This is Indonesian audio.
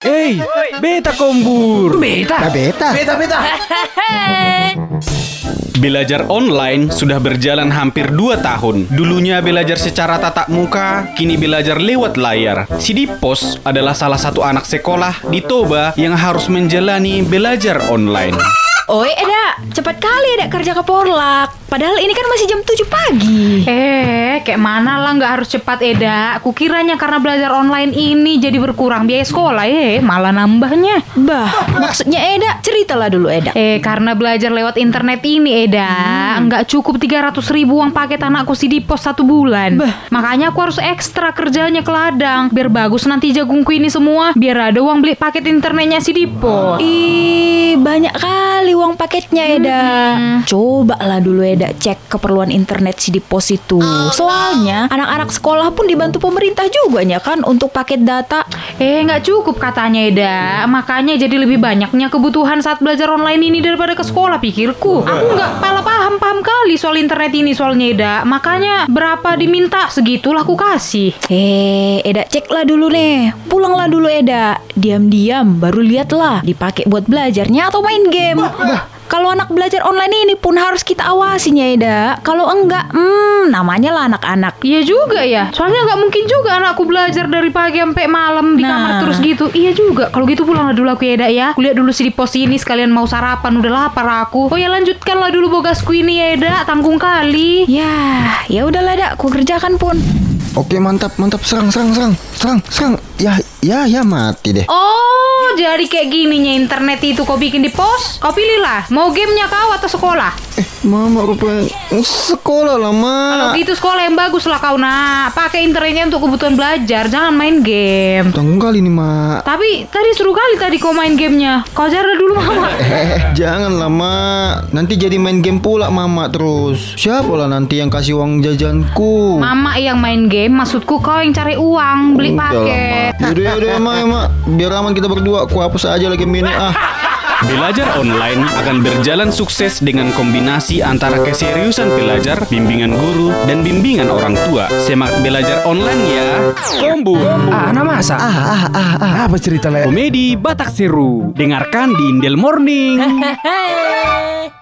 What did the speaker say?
Hey, beta kombur. Beta. beta. Beta, beta. Belajar online sudah berjalan hampir 2 tahun. Dulunya belajar secara tatap muka, kini belajar lewat layar. Si Dipos adalah salah satu anak sekolah di Toba yang harus menjalani belajar online. Oi, Eda, cepat kali Eda kerja ke Porlak. Padahal ini kan masih jam 7 pagi. Eh, kayak mana lah nggak harus cepat Eda. Kukiranya karena belajar online ini jadi berkurang biaya sekolah eh malah nambahnya. Bah, maksudnya Eda, ceritalah dulu Eda. Eh, karena belajar lewat internet ini Eda, nggak cukup 300 ribu uang paket anakku si di pos satu bulan. Makanya aku harus ekstra kerjanya ke ladang. Biar bagus nanti jagungku ini semua. Biar ada uang beli paket internetnya si di pos. Ih, banyak kali uang paketnya Eda. Coba lah dulu Eda cek keperluan internet si di pos itu. Soalnya anak-anak sekolah pun dibantu pemerintah juga ya kan untuk paket data. Eh, nggak cukup katanya Eda. Makanya jadi lebih banyaknya kebutuhan saat belajar online ini daripada ke sekolah pikirku. Aku nggak pala paham-paham kali soal internet ini soalnya Eda. Makanya berapa diminta segitulah aku kasih. Eh, Eda ceklah dulu nih. Pulanglah dulu Eda. Diam-diam baru lihatlah dipakai buat belajarnya atau main game. Kalau anak belajar online ini pun harus kita awasin ya Eda. Kalau enggak, hmm, namanya lah anak-anak. Iya juga ya. Soalnya nggak mungkin juga anakku belajar dari pagi sampai malam di Nah. kamar terus gitu. Iya juga. Kalau gitu pulanglah dulu aku ya, Eda ya. Kulihat dulu sih di pos ini sekalian mau sarapan. Udah lapar aku. Oh ya lanjutkanlah dulu bogasku ini ya, Eda. Tanggung kali. Ya, ya udahlah Eda, ku kerjakan pun. Oke mantap mantap serang serang serang serang serang. Ya ya ya mati deh. Oh, jadi kayak gininya internet itu kau bikin di pos? Kau pilihlah, mau gamenya kau atau sekolah? Eh mama rupanya sekolah lah Kalau mak. gitu sekolah yang bagus lah kau nak. Pakai internetnya untuk kebutuhan belajar, jangan main game. Tanggung kali nih mak. Tapi tadi seru kali tadi kau main gamenya. Kau ajar dulu mama. Eh jangan lah mak. Nanti jadi main game pula mama terus. Siapa lah nanti yang kasih uang jajanku? Mama yang main game, maksudku kau yang cari uang, beli Udah paket. Mak. Yaudah yaudah emak emak. Biar aman kita berdua. Ku hapus aja lagi game ini ah. Belajar online akan berjalan sukses dengan kombinasi antara keseriusan belajar, bimbingan guru, dan bimbingan orang tua. Semak belajar online ya. Kombur. Ah, nama masa? Ah, ah, ah, ah. Apa cerita le? Komedi Batak Seru. Dengarkan di Indel Morning.